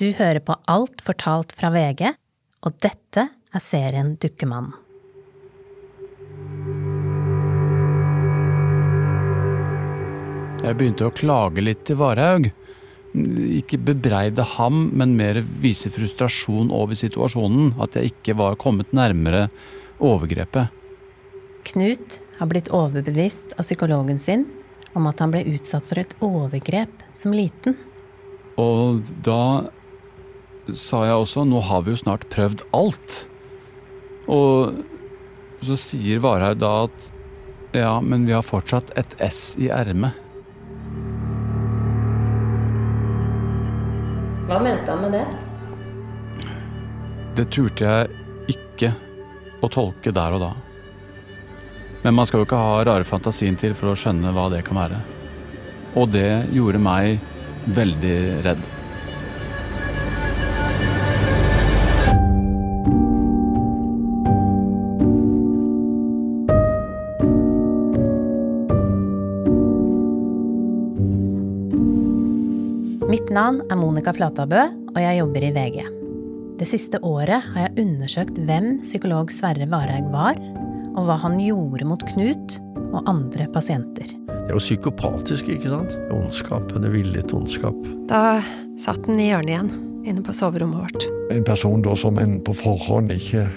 Du hører på Alt fortalt fra VG, og dette er serien Dukkemannen. Jeg begynte å klage litt til Varhaug. Ikke bebreide ham, men mer vise frustrasjon over situasjonen. At jeg ikke var kommet nærmere overgrepet. Knut har blitt overbevist av psykologen sin om at han ble utsatt for et overgrep som liten. Og da sa jeg også nå har vi jo snart prøvd alt. Og så sier Varhaug da at ja, men vi har fortsatt et S i ermet. Hva mente han med det? Det turte jeg ikke å tolke der og da. Men man skal jo ikke ha rare fantasien til for å skjønne hva det kan være. Og det gjorde meg veldig redd. Monica Flatabø, og jeg jobber i VG. Det siste året har jeg undersøkt hvem psykolog Sverre Vareig var, og hva han gjorde mot Knut og andre pasienter. Det er jo psykopatisk, ikke sant? Ondskap, en villet ondskap. Da satt den i hjørnet igjen, inne på soverommet vårt. En person da som en på forhånd ikke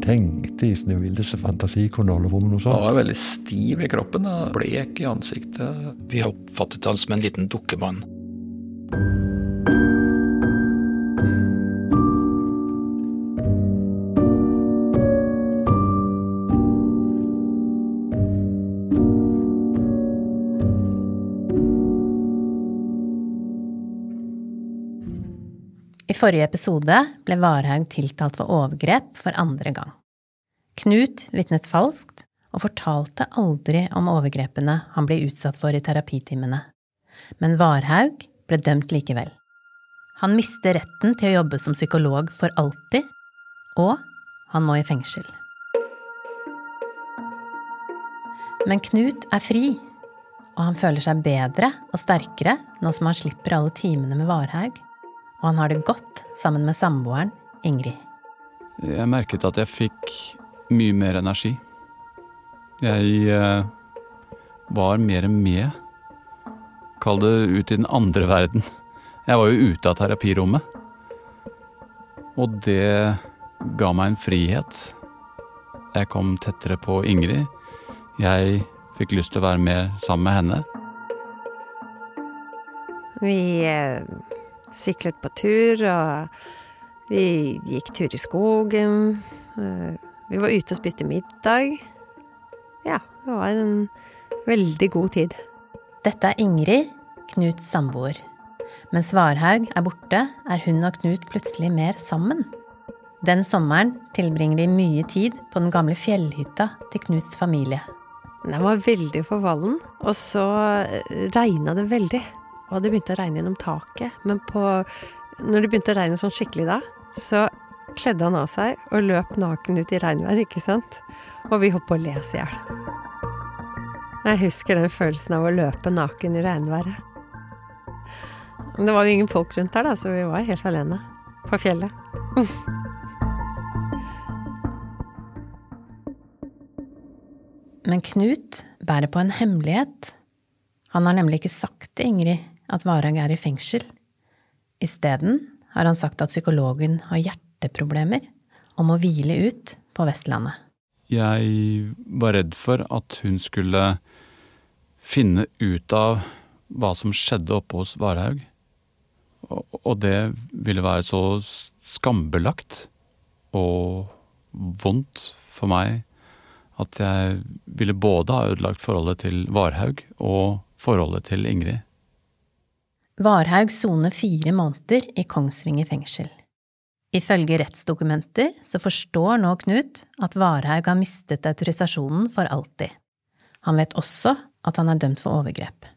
tenkte i sine villeste fantasi kunne holde på med noe Han var veldig stiv i kroppen, blek i ansiktet. Vi oppfattet han som en liten dukkemann. I forrige episode ble Varhaug tiltalt for overgrep for andre gang. Knut vitnet falskt og fortalte aldri om overgrepene han ble utsatt for i terapitimene. Men Varhaug ble dømt likevel. Han mister retten til å jobbe som psykolog for alltid, og han må i fengsel. Men Knut er fri, og han føler seg bedre og sterkere nå som han slipper alle timene med Varhaug, og han har det godt sammen med samboeren Ingrid. Jeg merket at jeg fikk mye mer energi. Jeg eh, var mer med. Kall det ut i den andre verden. Jeg var jo ute av terapirommet. Og det ga meg en frihet. Jeg kom tettere på Ingrid. Jeg fikk lyst til å være mer sammen med henne. Vi eh, syklet på tur, og vi gikk tur i skogen. Eh, vi var ute og spiste middag. Ja, det var en veldig god tid. Dette er Ingrid, Knuts samboer. Mens Varhaug er borte, er hun og Knut plutselig mer sammen. Den sommeren tilbringer de mye tid på den gamle fjellhytta til Knuts familie. Den var veldig forvallen, og så regna det veldig. Og det begynte å regne gjennom taket. Men på, når det begynte å regne sånn skikkelig da, så kledde han av seg og løp naken ut i regnvær, ikke sant? Og vi holdt på å le oss i hjel. Jeg husker den følelsen av å løpe naken i regnværet. Men det var jo ingen folk rundt der, da, så vi var helt alene. På fjellet. Men Knut bærer på en hemmelighet. Han har nemlig ikke sagt til Ingrid at Varhaug er i fengsel. Isteden har han sagt at psykologen har hjerteproblemer og må hvile ut på Vestlandet. Jeg var redd for at hun skulle finne ut av hva som skjedde oppe hos Varhaug. Og det ville være så skambelagt og vondt for meg at jeg ville både ha ødelagt forholdet til Varhaug og forholdet til Ingrid. Varhaug soner fire måneder i Kongsvinger fengsel. Ifølge rettsdokumenter så forstår nå Knut at Varhaug har mistet autorisasjonen for alltid. Han vet også at han er dømt for overgrep.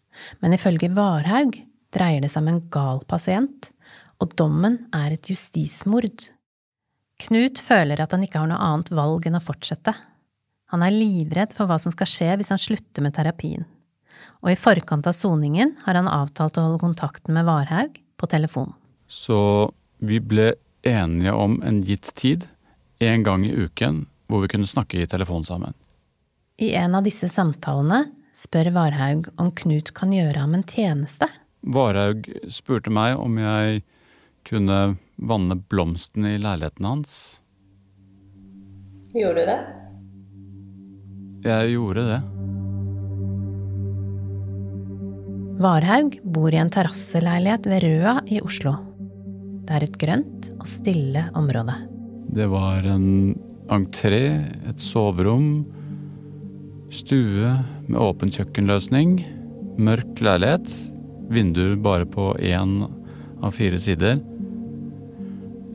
Men ifølge Varhaug dreier det seg om en gal pasient, og dommen er et justismord. Knut føler at han ikke har noe annet valg enn å fortsette. Han er livredd for hva som skal skje hvis han slutter med terapien. Og i forkant av soningen har han avtalt å holde kontakten med Varhaug på telefon. Så Vi ble enige om en gitt tid, en gang i uken, hvor vi kunne snakke i telefon sammen. I en av disse samtalene spør Varhaug om Knut kan gjøre ham en tjeneste. Varhaug spurte meg om jeg kunne vanne blomstene i leiligheten hans. Gjorde du det? Jeg gjorde det. Varhaug bor i en terrasseleilighet ved Røa i Oslo. Det er et grønt og stille område. Det var en entré, et soverom, stue med åpen kjøkkenløsning, mørk leilighet, vinduer bare på én av fire sider.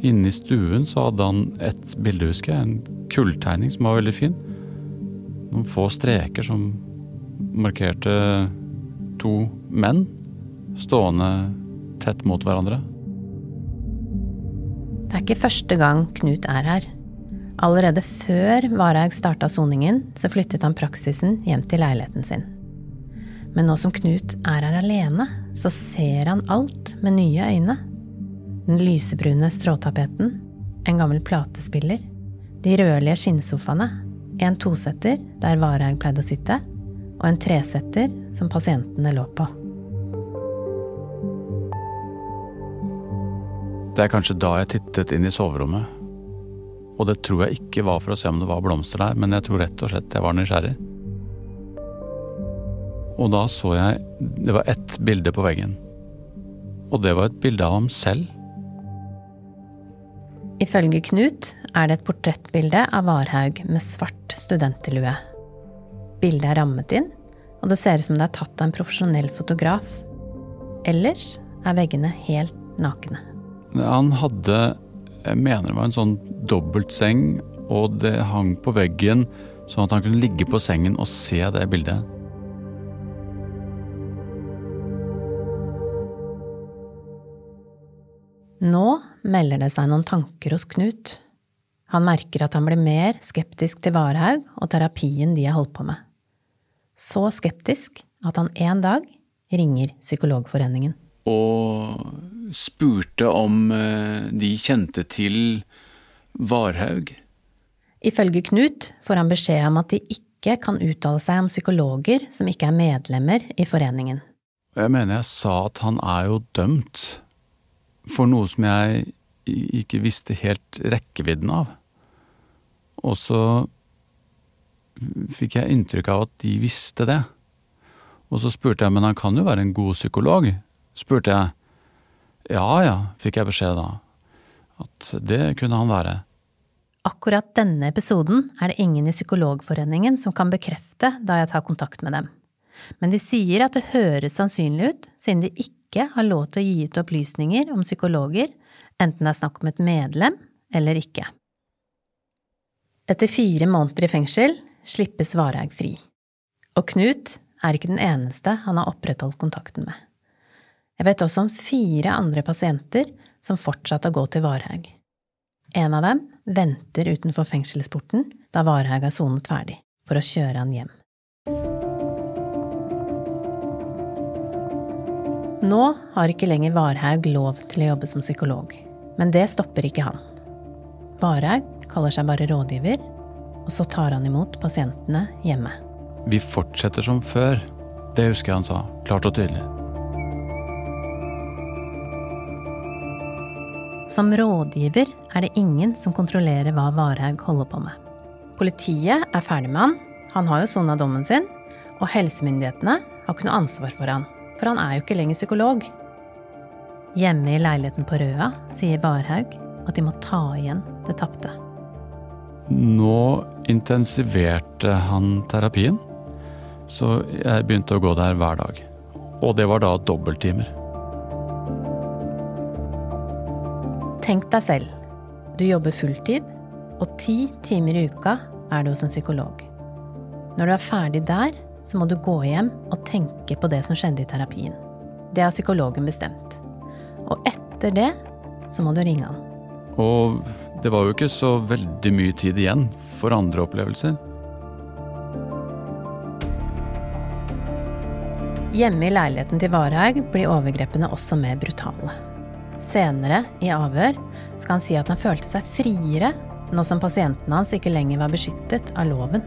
Inne i stuen så hadde han et bilde, husker jeg, en kulltegning som var veldig fin. Noen få streker som markerte to menn stående tett mot hverandre. Det er ikke første gang Knut er her. Allerede før Varhaug starta soningen, så flyttet han praksisen hjem til leiligheten sin. Men nå som Knut er her alene, så ser han alt med nye øyne. Den lysebrune stråtapeten, en gammel platespiller, de rødlige skinnsofaene, en tosetter der Varhaug pleide å sitte, og en tresetter som pasientene lå på. Det er kanskje da jeg tittet inn i soverommet. Og det tror jeg ikke var for å se om det var blomster der, men jeg tror rett og slett jeg var nysgjerrig. Og da så jeg Det var ett bilde på veggen. Og det var et bilde av ham selv. Ifølge Knut er det et portrettbilde av Varhaug med svart studentlue. Bildet er rammet inn, og det ser ut som det er tatt av en profesjonell fotograf. Ellers er veggene helt nakne. Han hadde Jeg mener det var en sånn dobbeltseng, og det hang på veggen sånn at han kunne ligge på sengen og se det bildet. Nå melder det seg noen tanker hos Knut. Han merker at han blir mer skeptisk til Varhaug og terapien de har holdt på med. Så skeptisk at han en dag ringer Psykologforeningen. Og spurte om eh, de kjente til Varhaug. Ifølge Knut får han beskjed om at de ikke kan uttale seg om psykologer som ikke er medlemmer i foreningen. Jeg mener jeg sa at han er jo dømt for noe som jeg ikke visste helt rekkevidden av. Og så fikk jeg inntrykk av at de visste det. Og så spurte jeg, men han kan jo være en god psykolog? Spurte jeg. Ja ja, fikk jeg beskjed da. At det kunne han være. Akkurat denne episoden er det ingen i Psykologforeningen som kan bekrefte da jeg tar kontakt med dem. Men de sier at det høres sannsynlig ut, siden de ikke har lov til å gi ut opplysninger om psykologer, enten det er snakk om et medlem eller ikke. Etter fire måneder i fengsel slippes Vareig fri. Og Knut er ikke den eneste han har opprettholdt kontakten med. Jeg vet også om fire andre pasienter som fortsatte å gå til Varhaug. En av dem venter utenfor fengselsporten da Varhaug har sonet ferdig, for å kjøre han hjem. Nå har ikke lenger Varhaug lov til å jobbe som psykolog, men det stopper ikke han. Varhaug kaller seg bare rådgiver, og så tar han imot pasientene hjemme. Vi fortsetter som før. Det husker jeg han sa, klart og tydelig. Som rådgiver er det ingen som kontrollerer hva Varhaug holder på med. Politiet er ferdig med han, han har jo sona dommen sin, og helsemyndighetene har ikke noe ansvar for han, for han er jo ikke lenger psykolog. Hjemme i leiligheten på Røa sier Varhaug at de må ta igjen det tapte. Nå intensiverte han terapien, så jeg begynte å gå der hver dag. Og det var da dobbelttimer. Tenk deg selv. Du jobber fulltid, og ti timer i uka er du hos en psykolog. Når du er ferdig der, så må du gå hjem og tenke på det som skjedde i terapien. Det har psykologen bestemt. Og etter det så må du ringe han. Og det var jo ikke så veldig mye tid igjen for andre opplevelser. Hjemme i leiligheten til Varhaug blir overgrepene også mer brutale. Senere, i avhør, skal han si at han følte seg friere nå som pasienten hans ikke lenger var beskyttet av loven.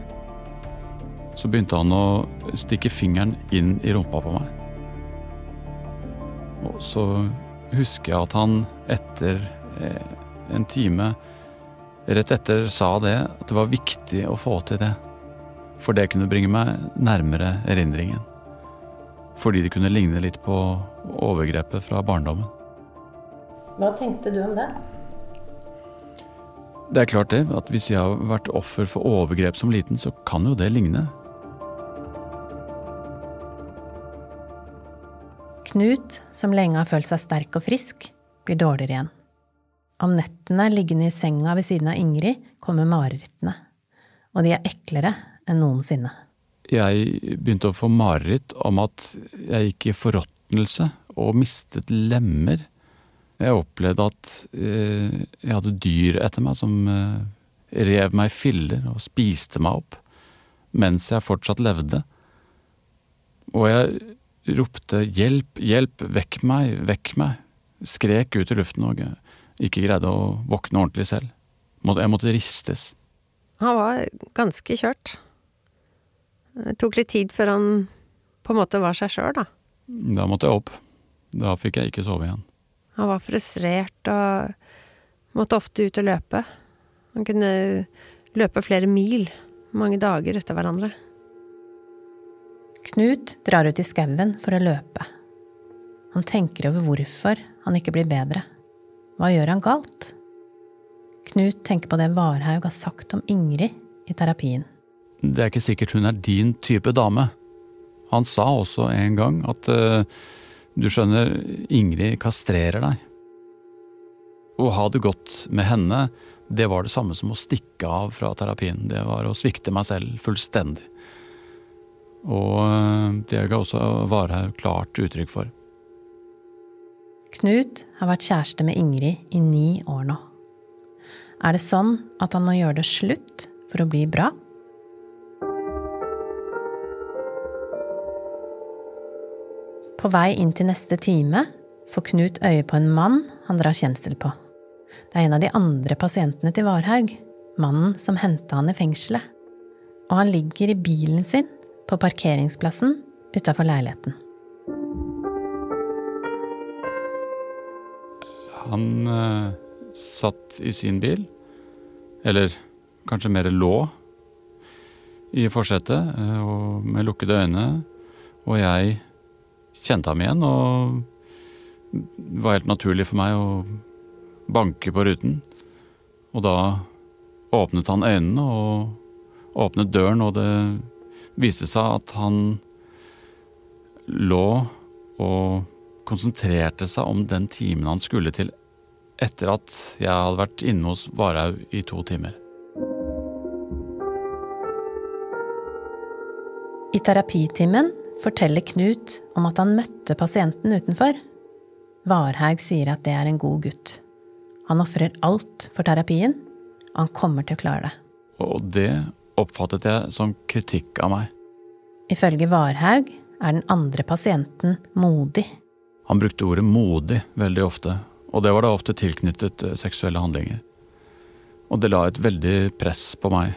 Så begynte han å stikke fingeren inn i rumpa på meg. Og så husker jeg at han etter eh, en time rett etter sa det, at det var viktig å få til det. For det kunne bringe meg nærmere erindringen. Fordi det kunne ligne litt på overgrepet fra barndommen. Hva tenkte du om det? Det er klart det, at hvis jeg har vært offer for overgrep som liten, så kan jo det ligne. Knut, som lenge har følt seg sterk og frisk, blir dårligere igjen. Om nettene liggende i senga ved siden av Ingrid kommer marerittene, og de er eklere enn noensinne. Jeg begynte å få mareritt om at jeg gikk i forråtnelse og mistet lemmer. Jeg opplevde at eh, jeg hadde dyr etter meg som eh, rev meg i filler og spiste meg opp, mens jeg fortsatt levde. Og jeg ropte hjelp, hjelp, vekk meg, vekk meg, skrek ut i luften og ikke greide å våkne ordentlig selv. Jeg måtte ristes. Han var ganske kjørt. Det tok litt tid før han på en måte var seg sjøl, da. Da måtte jeg opp. Da fikk jeg ikke sove igjen. Han var frustrert og måtte ofte ut og løpe. Han kunne løpe flere mil mange dager etter hverandre. Knut drar ut i skauen for å løpe. Han tenker over hvorfor han ikke blir bedre. Hva gjør han galt? Knut tenker på det Varhaug har sagt om Ingrid i terapien. Det er ikke sikkert hun er din type dame. Han sa også en gang at uh, du skjønner, Ingrid kastrerer deg. Å ha det godt med henne, det var det samme som å stikke av fra terapien. Det var å svikte meg selv fullstendig. Og uh, det ga også Varhaug klart uttrykk for. Knut har vært kjæreste med Ingrid i ni år nå. Er det sånn at han må gjøre det slutt for å bli bra? På vei inn til neste time får Knut øye på en mann han drar kjensel på. Det er en av de andre pasientene til Varhaug, mannen som henta han i fengselet. Og han ligger i bilen sin på parkeringsplassen utafor leiligheten. Han eh, satt i sin bil, eller kanskje mer lå, i forsetet eh, med lukkede øyne, og jeg kjente ham igjen, og det var helt naturlig for meg å banke på ruten. Og da åpnet han øynene og åpnet døren, og det viste seg at han lå og konsentrerte seg om den timen han skulle til etter at jeg hadde vært inne hos Varhaug i to timer. I terapitimen forteller Knut om at han møtte pasienten utenfor. Varhaug sier at det er en god gutt. Han ofrer alt for terapien, han kommer til å klare det. Og det oppfattet jeg som kritikk av meg. Ifølge Varhaug er den andre pasienten modig. Han brukte ordet modig veldig ofte, og det var da ofte tilknyttet eh, seksuelle handlinger. Og det la et veldig press på meg.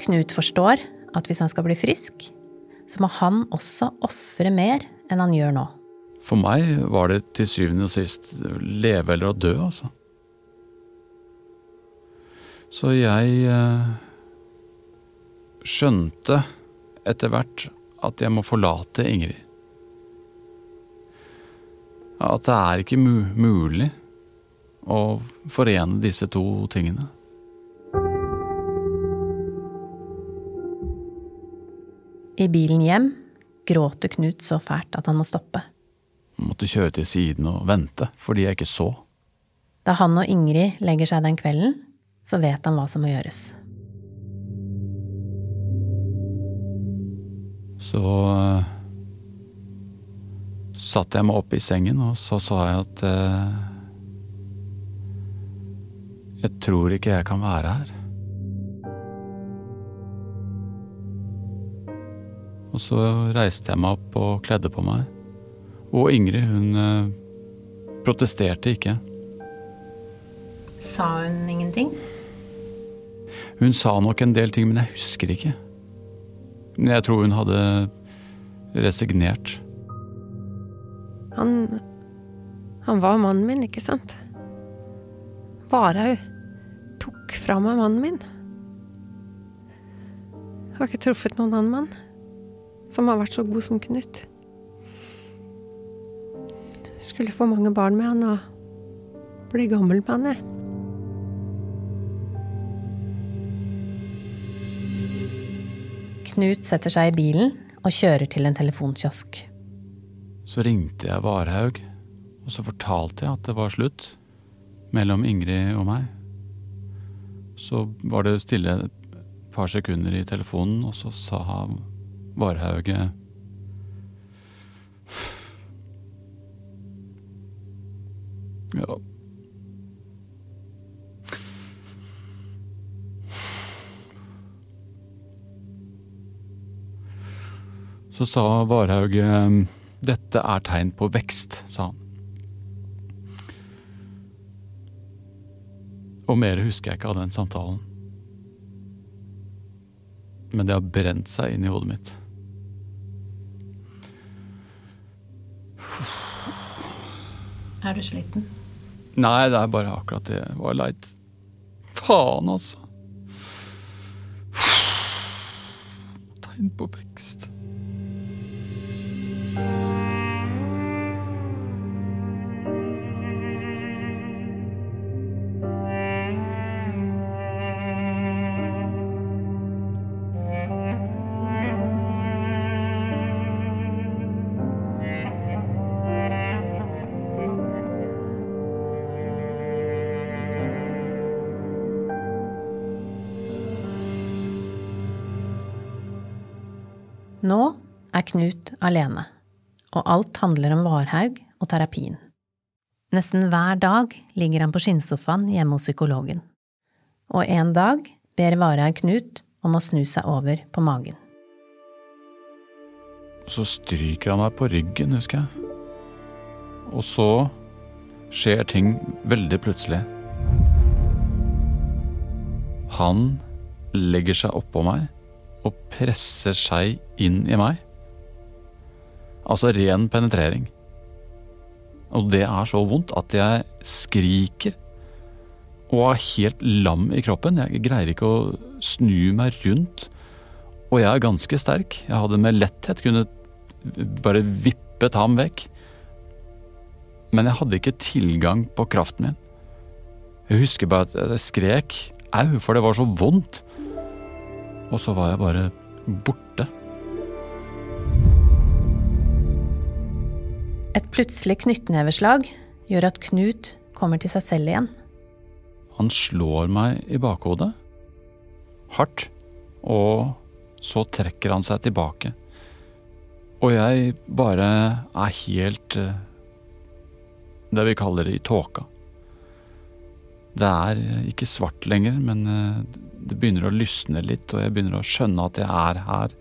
Knut forstår at hvis han skal bli frisk, så må han også ofre mer enn han gjør nå. For meg var det til syvende og sist leve eller å dø, altså. Så jeg eh, skjønte etter hvert at jeg må forlate Ingrid. At det er ikke mulig å forene disse to tingene. I bilen hjem gråter Knut så fælt at han må stoppe. Jeg måtte kjøre til siden og vente fordi jeg ikke så. Da han og Ingrid legger seg den kvelden, så vet han hva som må gjøres. Så uh, satte jeg meg opp i sengen, og så sa jeg at uh, Jeg tror ikke jeg kan være her. Og Og så reiste jeg meg opp og kledde på meg. Og Ingrid, hun uh, protesterte ikke. Sa hun ingenting? Hun sa nok en del ting, men jeg husker ikke. Men jeg tror hun hadde resignert. Han Han var mannen min, ikke sant? Varhaug tok fra meg mannen min. Jeg har ikke truffet noen annen mann som har vært så god som Knut. Jeg skulle få mange barn med han og bli gammel med han, jeg. Knut setter seg i bilen og kjører til en telefonkiosk. Så ringte jeg Varhaug, og så fortalte jeg at det var slutt mellom Ingrid og meg. Så var det stille et par sekunder i telefonen, og så sa Varhauge Ja. Så sa Varhaug ehm, dette er tegn på vekst, sa han. Og mer husker jeg ikke av den samtalen. Men det har brent seg inn i hodet mitt. Er du sliten? Nei, det er bare akkurat det var leit. Faen, altså. Tegn på vekst. Nå er Knut alene, og alt handler om Varhaug og terapien. Nesten hver dag ligger han på skinnsofaen hjemme hos psykologen. Og en dag ber Varhaug Knut om å snu seg over på magen. Så stryker han meg på ryggen, husker jeg. Og så skjer ting veldig plutselig. Han legger seg oppå meg og presser seg inn i meg. Altså ren penetrering. Og det er så vondt at jeg skriker og er helt lam i kroppen. Jeg greier ikke å snu meg rundt. Og jeg er ganske sterk. Jeg hadde med letthet kunnet bare vippet ham vekk. Men jeg hadde ikke tilgang på kraften min. Jeg husker bare at jeg skrek au, for det var så vondt. Og så var jeg bare borte. Et plutselig knyttneveslag gjør at Knut kommer til seg selv igjen. Han slår meg i bakhodet. Hardt. Og så trekker han seg tilbake. Og jeg bare er helt eh, Det vi kaller det i tåka. Det er ikke svart lenger, men eh, det begynner å lysne litt, og jeg begynner å skjønne at jeg er her,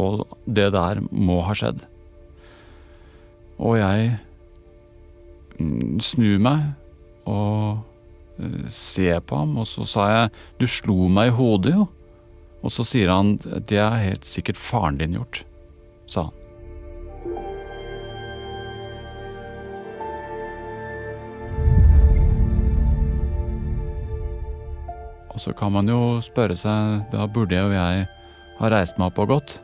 og det der må ha skjedd. Og jeg mm, snur meg og eh, ser på ham, og så sa jeg 'du slo meg i hodet', jo. Og så sier han 'det er helt sikkert faren din gjort', sa han. Og så kan man jo spørre seg, da burde jo jeg ha reist meg opp og gått.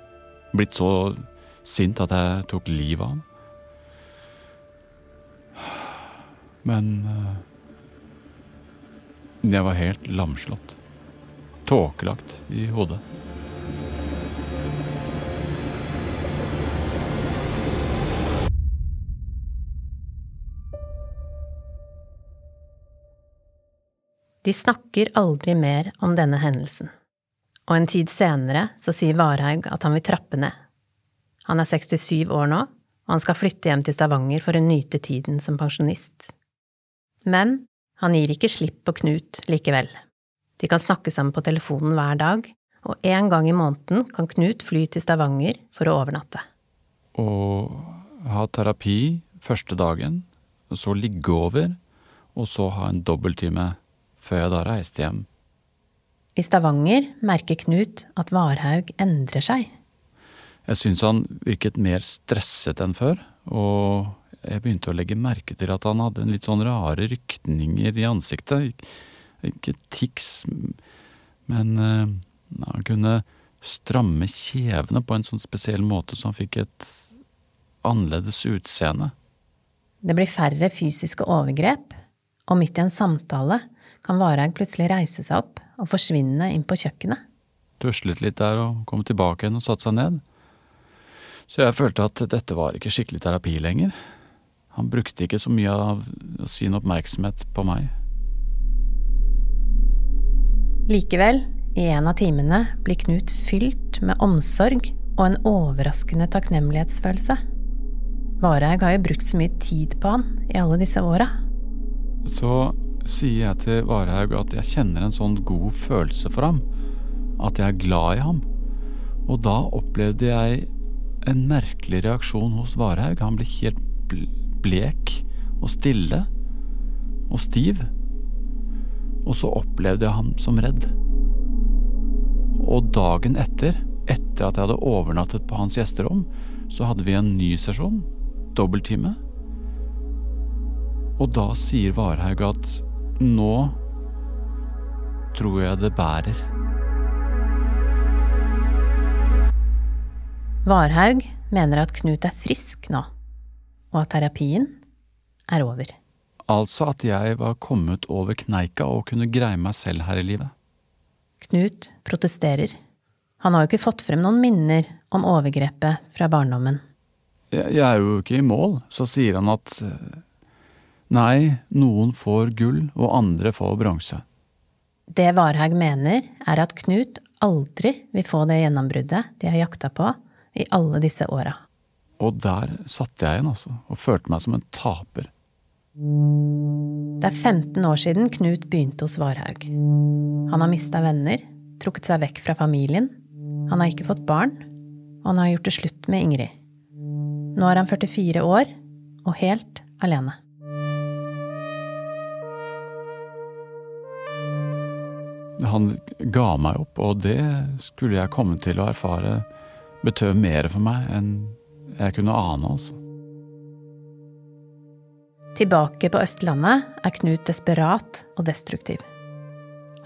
Blitt så sint at jeg tok livet av ham. Men eh, jeg var helt lamslått. Tåkelagt i hodet. De snakker aldri mer om denne hendelsen. Og en tid senere så sier Varhaug at han vil trappe ned. Han er 67 år nå, og han skal flytte hjem til Stavanger for å nyte tiden som pensjonist. Men han gir ikke slipp på Knut likevel. De kan snakke sammen på telefonen hver dag, og en gang i måneden kan Knut fly til Stavanger for å overnatte. Og ha terapi første dagen, så ligge over, og så ha en dobbelttime før jeg da reiste hjem. I Stavanger merker Knut at Varhaug endrer seg. Jeg syns han virket mer stresset enn før, og jeg begynte å legge merke til at han hadde en litt sånn rare rykninger i ansiktet. Ikke tics, men uh, han kunne stramme kjevene på en sånn spesiell måte så han fikk et annerledes utseende. Det blir færre fysiske overgrep, og midt i en samtale kan Varhaug plutselig reise seg opp og forsvinne inn på kjøkkenet. Tuslet litt der og kom tilbake igjen og satte seg ned. Så jeg følte at dette var ikke skikkelig terapi lenger. Han brukte ikke så mye av sin oppmerksomhet på meg. Likevel, i en av timene blir Knut fylt med omsorg og en overraskende takknemlighetsfølelse. Vareig har jo brukt så mye tid på han i alle disse åra. Så sier jeg til Varhaug at jeg kjenner en sånn god følelse for ham. At jeg er glad i ham. Og da opplevde jeg en merkelig reaksjon hos Varhaug. Han ble helt blek og stille og stiv. Og så opplevde jeg ham som redd. Og dagen etter, etter at jeg hadde overnattet på hans gjesterom, så hadde vi en ny sesjon, dobbelttime. Og da sier Varhaug at nå tror jeg det bærer. Varhaug mener at Knut er frisk nå, og at terapien er over. Altså at jeg var kommet over kneika og kunne greie meg selv her i livet. Knut protesterer. Han har jo ikke fått frem noen minner om overgrepet fra barndommen. Jeg, jeg er jo ikke i mål, så sier han at nei, noen får gull og andre får bronse. Det Varhaug mener, er at Knut aldri vil få det gjennombruddet de har jakta på i alle disse åra. Og der satt jeg igjen, altså, og følte meg som en taper. Det er 15 år siden Knut begynte hos Varhaug. Han har mista venner, trukket seg vekk fra familien, han har ikke fått barn, og han har gjort det slutt med Ingrid. Nå er han 44 år og helt alene. Han ga meg opp, og det skulle jeg komme til å erfare betød mer for meg enn jeg kunne ane, altså. Tilbake på Østlandet er Knut desperat og destruktiv.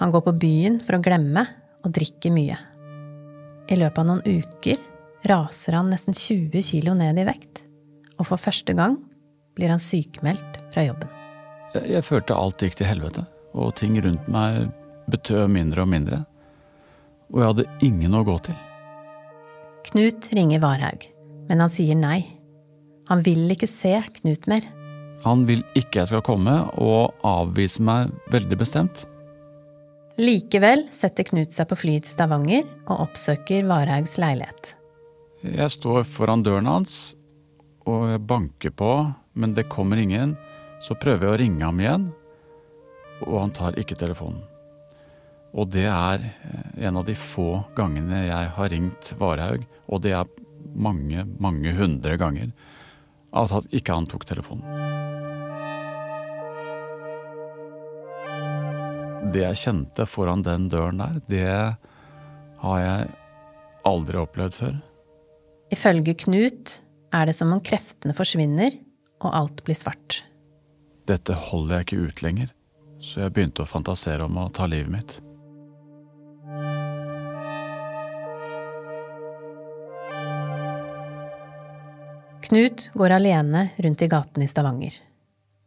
Han går på byen for å glemme og drikker mye. I løpet av noen uker raser han nesten 20 kilo ned i vekt, og for første gang blir han sykemeldt fra jobben. Jeg, jeg følte alt gikk til helvete, og ting rundt meg betød mindre og mindre. Og jeg hadde ingen å gå til. Knut ringer Varhaug, men han sier nei. Han vil ikke se Knut mer. Han vil ikke jeg skal komme, og avviser meg veldig bestemt. Likevel setter Knut seg på flyet til Stavanger og oppsøker Varhaugs leilighet. Jeg står foran døren hans, og jeg banker på, men det kommer ingen. Så prøver jeg å ringe ham igjen, og han tar ikke telefonen. Og det er eh, en av de få gangene jeg har ringt Varhaug, og det er mange, mange hundre ganger, at ikke han tok telefonen. Det jeg kjente foran den døren der, det har jeg aldri opplevd før. Ifølge Knut er det som om kreftene forsvinner og alt blir svart. Dette holder jeg ikke ut lenger, så jeg begynte å fantasere om å ta livet mitt. Knut går alene rundt i gatene i Stavanger.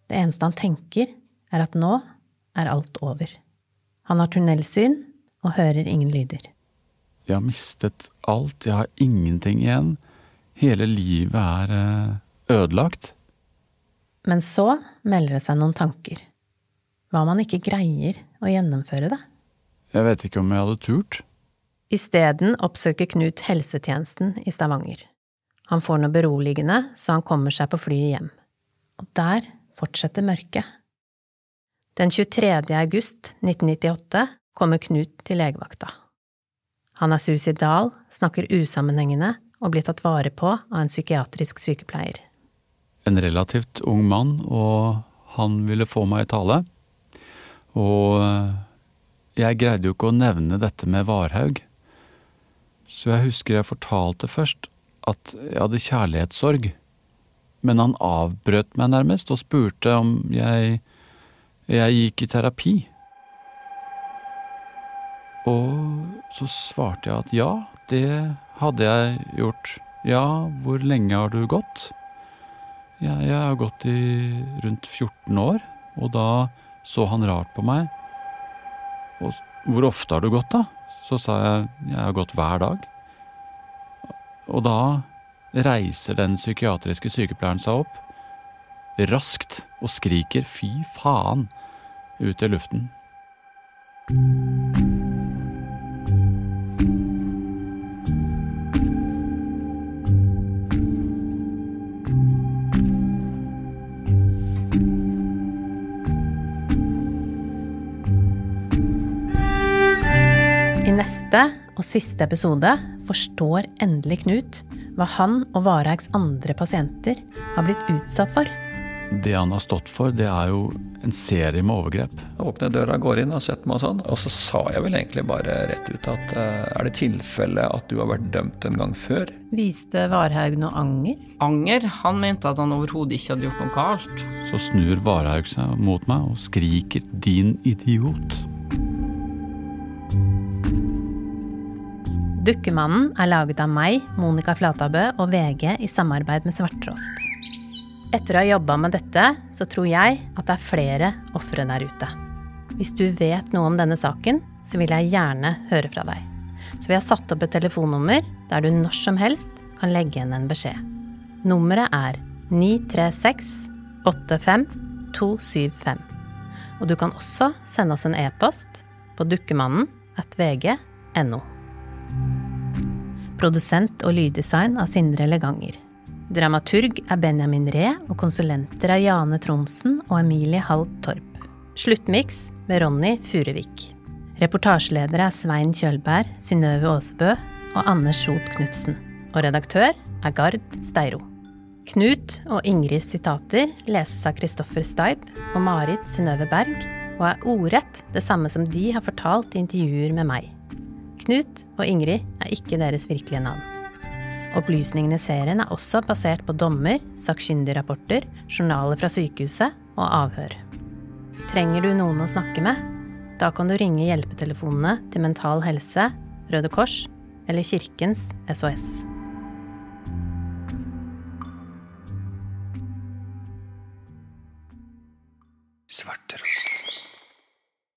Det eneste han tenker, er at nå er alt over. Han har tunnelsyn og hører ingen lyder. Jeg har mistet alt, jeg har ingenting igjen. Hele livet er eh, ødelagt. Men så melder det seg noen tanker. Hva om han ikke greier å gjennomføre det? Jeg vet ikke om jeg hadde turt. Isteden oppsøker Knut helsetjenesten i Stavanger. Han får noe beroligende, så han kommer seg på flyet hjem. Og der fortsetter mørket. Den 23. august 1998 kommer Knut til legevakta. Han er suicidal, snakker usammenhengende og blir tatt vare på av en psykiatrisk sykepleier. En relativt ung mann, og han ville få meg i tale. Og eh, jeg greide jo ikke å nevne dette med Varhaug. Så jeg husker jeg fortalte først at jeg hadde kjærlighetssorg. Men han avbrøt meg nærmest og spurte om jeg, jeg gikk i terapi. Og så svarte jeg at ja, det hadde jeg gjort. Ja, hvor lenge har du gått? Ja, jeg har gått i rundt 14 år, og da så han rart på meg. Og hvor ofte har du gått, da? Så sa jeg jeg har gått hver dag. Og da reiser den psykiatriske sykepleieren seg opp, raskt, og skriker fy faen ut i luften. I neste og siste episode forstår endelig Knut hva han og Varhaugs andre pasienter har blitt utsatt for. Det han har stått for, det er jo en serie med overgrep. Jeg åpner døra, går inn og setter meg og sånn. Og så sa jeg vel egentlig bare rett ut at eh, er det tilfelle at du har vært dømt en gang før? Viste Varhaug noe anger? Anger? Han mente at han overhodet ikke hadde gjort noe galt. Så snur Varhaug seg mot meg og skriker 'din idiot'. Dukkemannen er laget av meg, Monica Flatabø og VG i samarbeid med Svarttrost. Etter å ha jobba med dette, så tror jeg at det er flere ofre der ute. Hvis du vet noe om denne saken, så vil jeg gjerne høre fra deg. Så vi har satt opp et telefonnummer der du når som helst kan legge igjen en beskjed. Nummeret er 936 85 275. Og du kan også sende oss en e-post på dukkemannen at vg.no. Produsent og lyddesign av Sindre Leganger. Dramaturg er Benjamin Ree, og konsulenter er Jane Tronsen og Emilie Hall Torp. Sluttmiks med Ronny Furevik. Reportasjeledere er Svein Kjølberg, Synnøve Aasebø og Anders Schot Knutsen. Og redaktør er Gard Steiro. Knut og Ingrids sitater leses av Kristoffer Steib og Marit Synnøve Berg, og er ordrett det samme som de har fortalt i intervjuer med meg. Knut og Ingrid er ikke deres virkelige navn. Opplysningene i serien er også basert på dommer, sakkyndigrapporter, journaler fra sykehuset og avhør. Trenger du noen å snakke med? Da kan du ringe hjelpetelefonene til Mental Helse, Røde Kors eller Kirkens SOS. Svarterost.